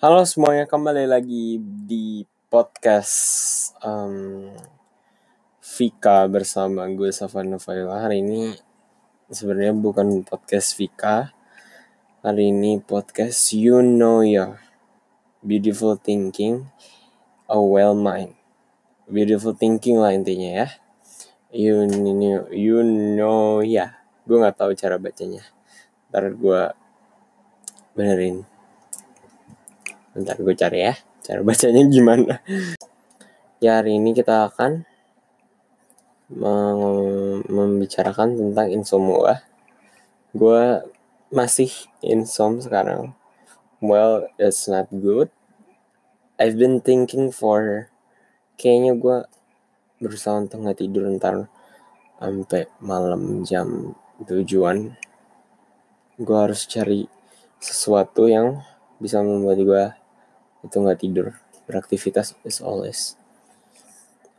Halo semuanya, kembali lagi di podcast um, Vika bersama gue Savana Faila. Hari ini sebenarnya bukan podcast Vika. Hari ini podcast You Know Ya. Beautiful Thinking, A Well Mind. Beautiful Thinking lah intinya ya. You know, you know ya. Gue nggak tahu cara bacanya. Ntar gue benerin. Bentar gue cari ya, cara bacanya gimana. Ya hari ini kita akan membicarakan tentang insomnia. Gue masih insom sekarang. Well, it's not good. I've been thinking for kayaknya gue berusaha untuk nggak tidur ntar sampai malam jam tujuan. Gue harus cari sesuatu yang bisa membuat gue itu nggak tidur. Beraktivitas is always.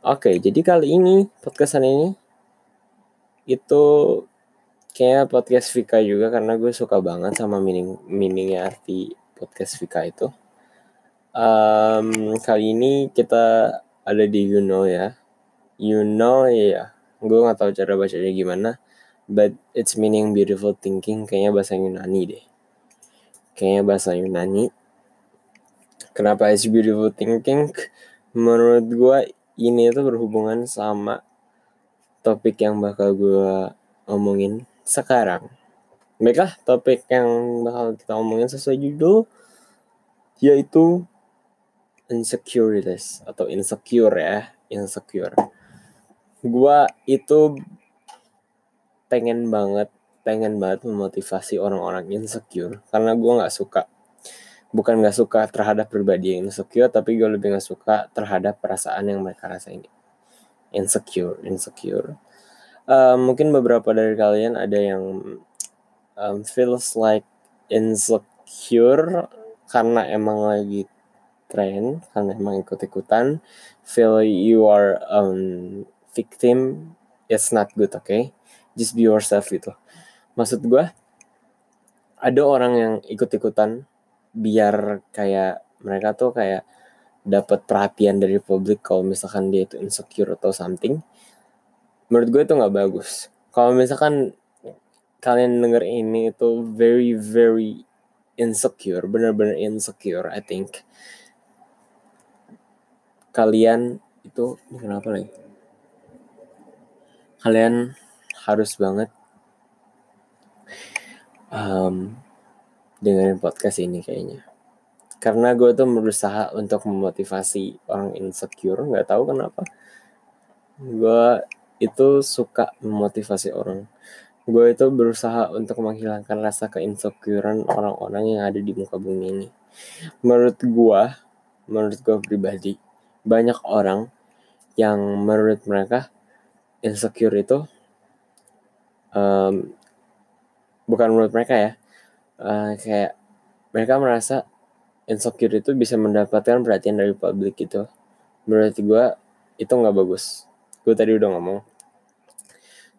Oke okay, jadi kali ini podcast ini itu kayak podcast Vika juga karena gue suka banget sama meaning meaningnya arti podcast Vika itu. Um, kali ini kita ada di you know ya. You know ya. Gue nggak tahu cara bacanya gimana but it's meaning beautiful thinking. Kayaknya bahasa Yunani deh. Kayaknya bahasa Yunani Kenapa is beautiful thinking? Menurut gue ini itu berhubungan sama topik yang bakal gue omongin sekarang. Baiklah, topik yang bakal kita omongin sesuai judul yaitu insecurities atau insecure ya, insecure. Gua itu pengen banget, pengen banget memotivasi orang-orang insecure karena gue nggak suka bukan gak suka terhadap pribadi yang insecure tapi gue lebih gak suka terhadap perasaan yang mereka rasain. Insecure insecure. Uh, mungkin beberapa dari kalian ada yang um, feels like insecure karena emang lagi tren karena emang ikut ikutan feel you are um, victim it's not good okay? Just be yourself gitu. Maksud gue ada orang yang ikut ikutan biar kayak mereka tuh kayak dapat perhatian dari publik kalau misalkan dia itu insecure atau something menurut gue itu nggak bagus. Kalau misalkan kalian denger ini itu very very insecure bener-bener insecure I think. Kalian itu kenapa lagi? Kalian harus banget um, dengerin podcast ini kayaknya. Karena gue tuh berusaha untuk memotivasi orang insecure nggak tahu kenapa. Gue itu suka memotivasi orang. Gue itu berusaha untuk menghilangkan rasa keinsecurean orang-orang yang ada di muka bumi ini. Menurut gue menurut gue pribadi banyak orang yang menurut mereka insecure itu um, bukan menurut mereka ya uh, kayak mereka merasa insecure itu bisa mendapatkan perhatian dari publik gitu. Menurut gue itu nggak bagus. Gue tadi udah ngomong.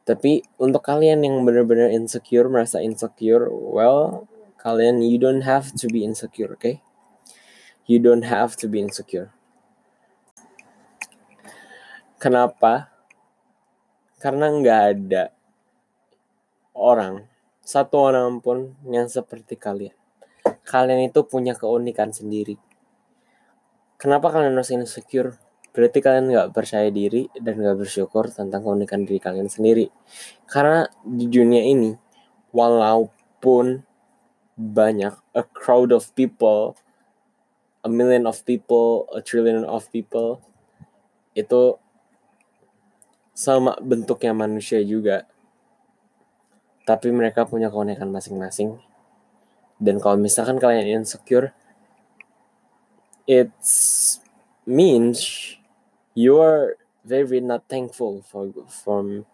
Tapi untuk kalian yang benar-benar insecure merasa insecure well kalian you don't have to be insecure oke okay? you don't have to be insecure. Kenapa? Karena nggak ada orang satu orang pun yang seperti kalian. Kalian itu punya keunikan sendiri. Kenapa kalian harus insecure? Berarti kalian gak percaya diri dan gak bersyukur tentang keunikan diri kalian sendiri. Karena di dunia ini, walaupun banyak, a crowd of people, a million of people, a trillion of people, itu sama bentuknya manusia juga tapi mereka punya keunikan masing-masing. Dan kalau misalkan kalian insecure it means you are very not thankful for from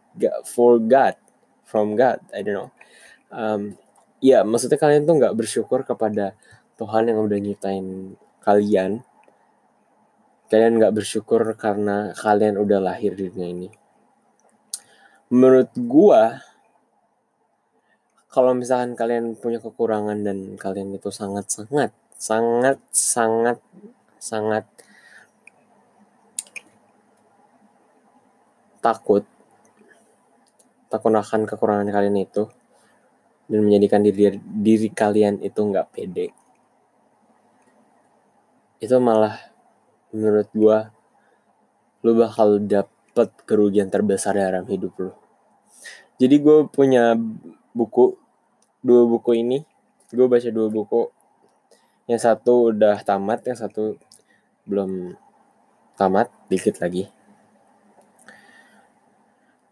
for God from God I don't know. Um, ya maksudnya kalian tuh nggak bersyukur kepada Tuhan yang udah nyiptain kalian. Kalian nggak bersyukur karena kalian udah lahir di dunia ini. Menurut gua kalau misalkan kalian punya kekurangan dan kalian itu sangat-sangat sangat sangat sangat takut takut akan kekurangan kalian itu dan menjadikan diri diri kalian itu nggak pede. Itu malah menurut gua lu bakal dapet kerugian terbesar dalam hidup lu. Jadi gue punya buku dua buku ini. Gue baca dua buku. Yang satu udah tamat yang satu belum tamat dikit lagi.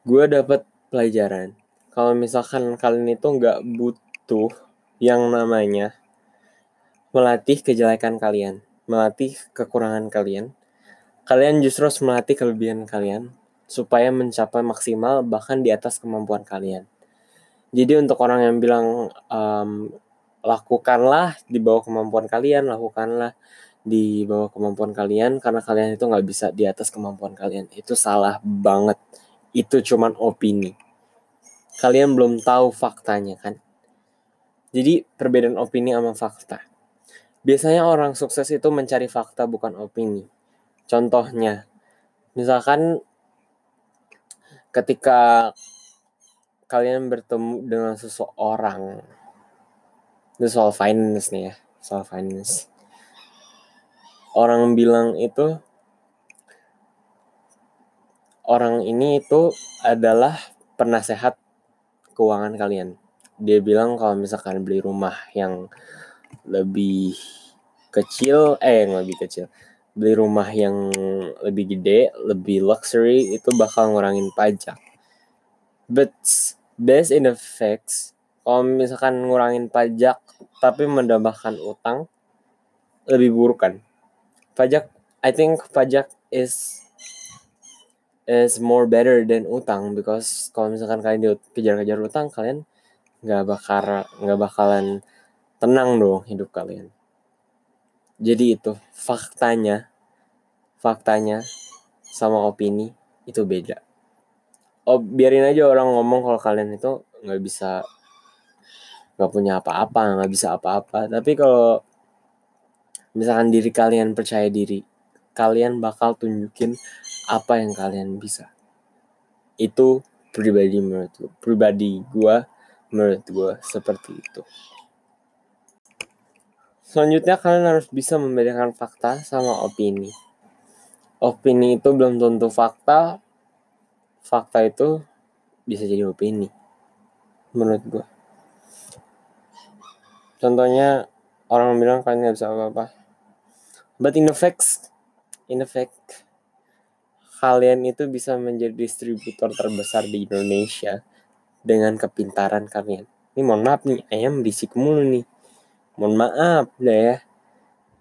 Gue dapat pelajaran. Kalau misalkan kalian itu nggak butuh yang namanya melatih kejelekan kalian melatih kekurangan kalian kalian justru harus melatih kelebihan kalian supaya mencapai maksimal bahkan di atas kemampuan kalian jadi untuk orang yang bilang um, lakukanlah di bawah kemampuan kalian, lakukanlah di bawah kemampuan kalian karena kalian itu nggak bisa di atas kemampuan kalian. Itu salah banget. Itu cuman opini. Kalian belum tahu faktanya kan. Jadi perbedaan opini sama fakta. Biasanya orang sukses itu mencari fakta bukan opini. Contohnya, misalkan ketika kalian bertemu dengan seseorang. Itu soal finance nih ya soal finance. Orang bilang itu orang ini itu adalah penasehat keuangan kalian. Dia bilang kalau misalkan beli rumah yang lebih kecil eh yang lebih kecil beli rumah yang lebih gede lebih luxury itu bakal ngurangin pajak but based in the facts kalau misalkan ngurangin pajak tapi mendambakan utang lebih buruk kan? Pajak I think pajak is is more better than utang because kalau misalkan kalian dikejar-kejar utang kalian nggak bakal nggak bakalan tenang dong hidup kalian. Jadi itu faktanya faktanya sama opini itu beda oh biarin aja orang ngomong kalau kalian itu nggak bisa nggak punya apa-apa nggak bisa apa-apa. Tapi kalau misalkan diri kalian percaya diri kalian bakal tunjukin apa yang kalian bisa. Itu pribadi menurut gue pribadi gue menurut gue seperti itu. Selanjutnya kalian harus bisa membedakan fakta sama opini. Opini itu belum tentu fakta fakta itu bisa jadi opini menurut gue contohnya orang bilang kalian nggak bisa apa-apa. But in the facts in the fact kalian itu bisa menjadi distributor terbesar di Indonesia dengan kepintaran kalian. Ini mohon maaf nih ayam berisik mulu nih. Mohon maaf deh ya.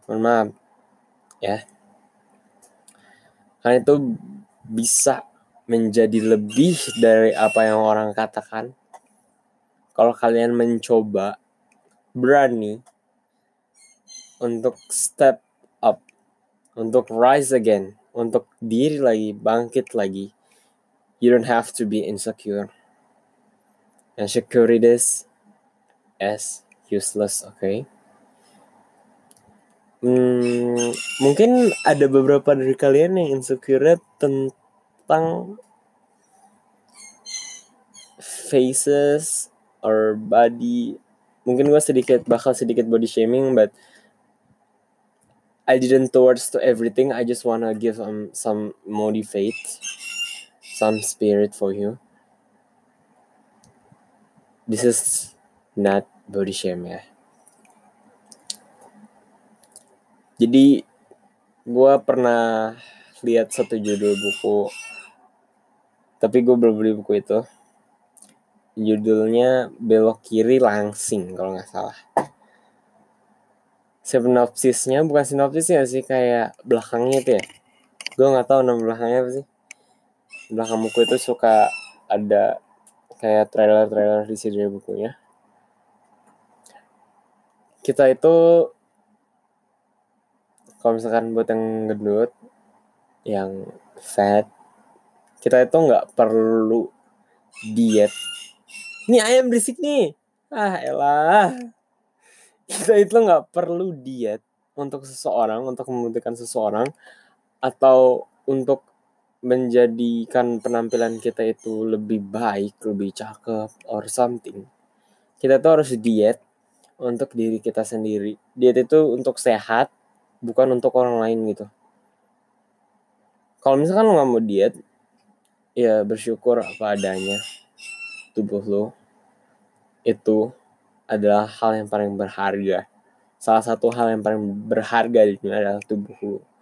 Mohon maaf ya. Kalian itu bisa menjadi lebih dari apa yang orang katakan. Kalau kalian mencoba berani untuk step up, untuk rise again, untuk diri lagi, bangkit lagi, you don't have to be insecure. Insecurities is useless, okay? Hmm, mungkin ada beberapa dari kalian yang insecure tentang tentang faces or body. Mungkin gue sedikit bakal sedikit body shaming but I didn't towards to everything. I just wanna give um, some motivate some spirit for you. This is not body shame ya jadi gue pernah lihat satu judul buku tapi gue belum beli buku itu. Judulnya belok kiri langsing kalau nggak salah. Sinopsisnya bukan sinopsisnya sih kayak belakangnya itu ya. Gue nggak tahu nama belakangnya apa sih. Belakang buku itu suka ada kayak trailer-trailer di sini bukunya. Kita itu kalau misalkan buat yang gendut yang fat kita itu nggak perlu diet ini ayam berisik nih ah elah kita itu nggak perlu diet untuk seseorang untuk membutuhkan seseorang atau untuk menjadikan penampilan kita itu lebih baik, lebih cakep, or something. Kita tuh harus diet untuk diri kita sendiri. Diet itu untuk sehat, bukan untuk orang lain gitu. Kalau misalkan lo nggak mau diet, ya bersyukur apa adanya. Tubuh lo itu adalah hal yang paling berharga. Salah satu hal yang paling berharga di dunia adalah tubuh lo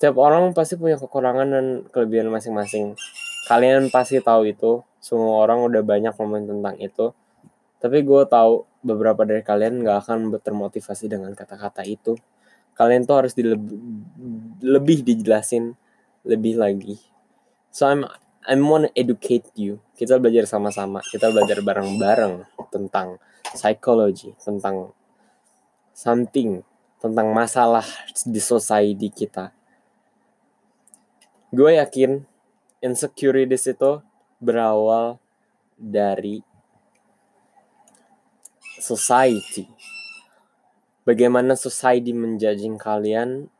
setiap orang pasti punya kekurangan dan kelebihan masing-masing. Kalian pasti tahu itu. Semua orang udah banyak ngomongin tentang itu. Tapi gue tahu beberapa dari kalian gak akan termotivasi dengan kata-kata itu. Kalian tuh harus dilebih, lebih dijelasin lebih lagi. So I'm I'm want to educate you. Kita belajar sama-sama. Kita belajar bareng-bareng tentang psikologi, tentang something, tentang masalah di society kita gue yakin insecurities itu berawal dari society. Bagaimana society menjudging kalian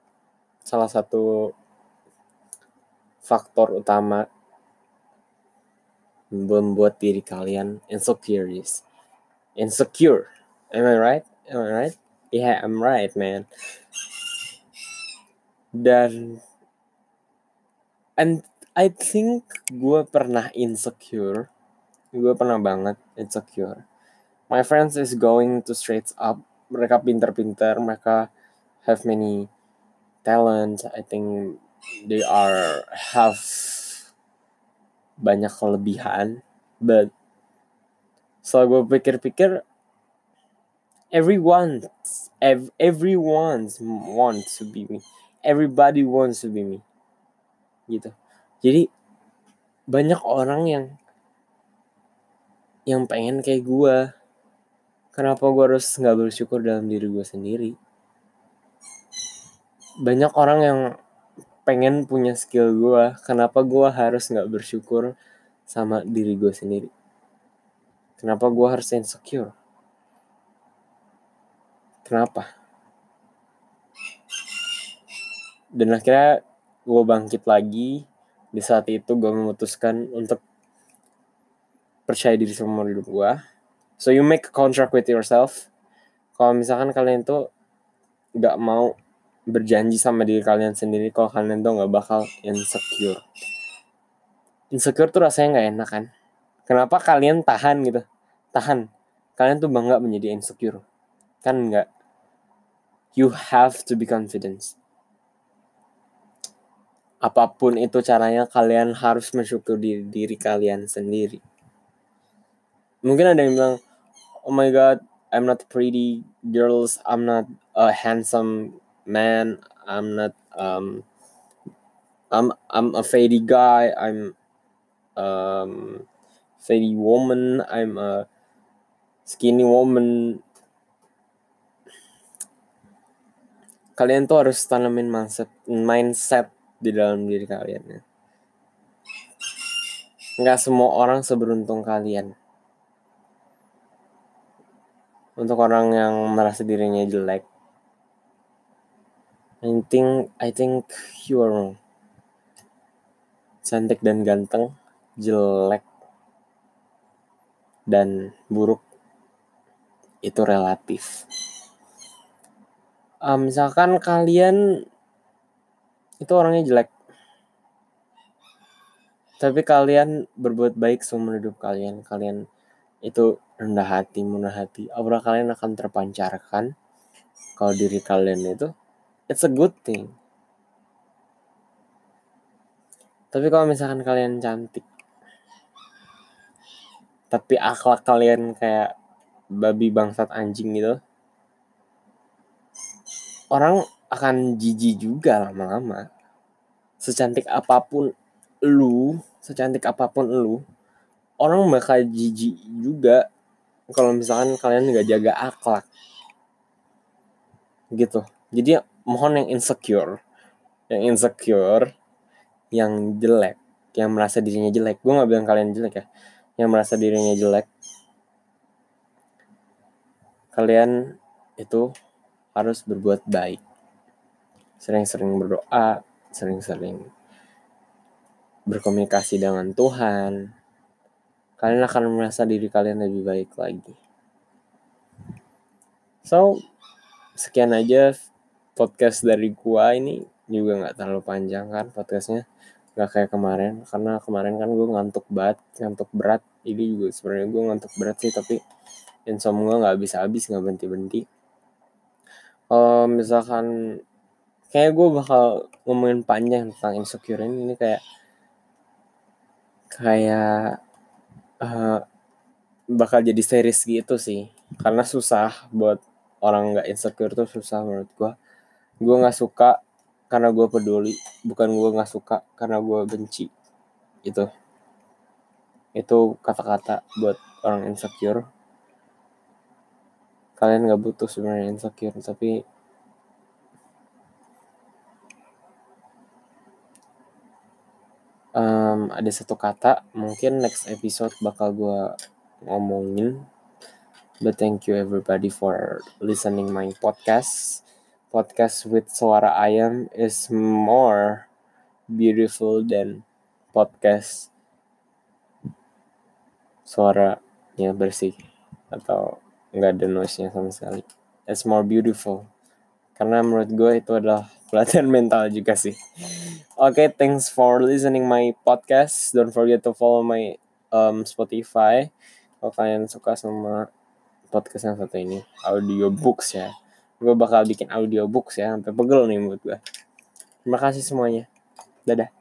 salah satu faktor utama membuat diri kalian insecurities. Insecure. Am I right? Am I right? Yeah, I'm right, man. Dan and I think gue pernah insecure gue pernah banget insecure my friends is going to straight up mereka pinter-pinter mereka have many talent I think they are have banyak kelebihan but so gue pikir-pikir everyone ev everyone wants to be me. Everybody wants to be me. Gitu. Jadi banyak orang yang yang pengen kayak gue kenapa gue harus nggak bersyukur dalam diri gue sendiri? Banyak orang yang pengen punya skill gue kenapa gue harus nggak bersyukur sama diri gue sendiri? Kenapa gue harus insecure? Kenapa? Dan akhirnya gue bangkit lagi. Di saat itu gue memutuskan untuk percaya diri sama hidup gue so you make a contract with yourself. Kalau misalkan kalian tuh gak mau berjanji sama diri kalian sendiri kalau kalian tuh gak bakal insecure. Insecure tuh rasanya gak enak kan? Kenapa kalian tahan gitu? Tahan. Kalian tuh bangga menjadi insecure. Kan enggak you have to be confident. Apa pun itu caranya kalian harus mensyukuri diri, diri kalian sendiri. Mungkin ada yang bilang oh my god I'm not pretty girls I'm not a handsome man I'm not um I'm I'm a faddy guy I'm um faddy woman I'm a skinny woman kalian tuh harus tanamin mindset mindset di dalam diri kalian ya. Nggak semua orang seberuntung kalian. Untuk orang yang merasa dirinya jelek, think I think you are wrong. Cantik dan ganteng, jelek dan buruk itu relatif. Uh, misalkan kalian itu orangnya jelek tapi kalian berbuat baik seumur hidup kalian kalian itu rendah hati murah hati aura kalian akan terpancarkan kalau diri kalian itu it's a good thing tapi kalau misalkan kalian cantik tapi akhlak kalian kayak babi bangsat anjing gitu orang akan jijik juga lama-lama. Secantik apa pun lu, secantik apa pun lu, orang bakal jijik juga kalau misalkan kalian nggak jaga akhlak. Gitu. Jadi mohon yang insecure, yang insecure, yang jelek, yang merasa dirinya jelek. Gue nggak bilang kalian jelek ya, yang merasa dirinya jelek. kalian itu harus berbuat baik sering-sering berdoa sering-sering berkomunikasi dengan Tuhan kalian akan merasa diri kalian lebih baik lagi so sekian aja podcast dari gua ini juga nggak terlalu panjang kan podcastnya. Nggak kayak kemarin karena kemarin kan gue ngantuk banget ngantuk berat. Ini juga sebenarnya gue ngantuk berat sih tapi insomnia nggak habis habis nggak berhenti berhenti kalau misalkan kayak gue bakal ngomongin panjang tentang insecure ini, ini kayak kayak uh, bakal jadi series gitu sih. Karena susah buat orang nggak insecure tuh susah menurut gue gue nggak suka karena gue peduli bukan gue nggak suka karena gue benci itu itu kata-kata buat orang insecure. Kalian nggak butuh sebenarnya insecure tapi um, ada satu kata mungkin next episode bakal gue ngomongin. But thank you everybody for listening my podcast podcast with suara ayam is more beautiful than podcast suaranya bersih atau nggak ada noise-nya sama sekali. It's more beautiful. Karena menurut gue itu adalah pelatihan mental juga sih. Oke, okay, thanks for listening my podcast. Don't forget to follow my um, Spotify. Kalau kalian suka sama podcast yang satu ini, audio books ya gue bakal bikin audiobooks ya sampai pegel nih buat gue terima kasih semuanya. Dadah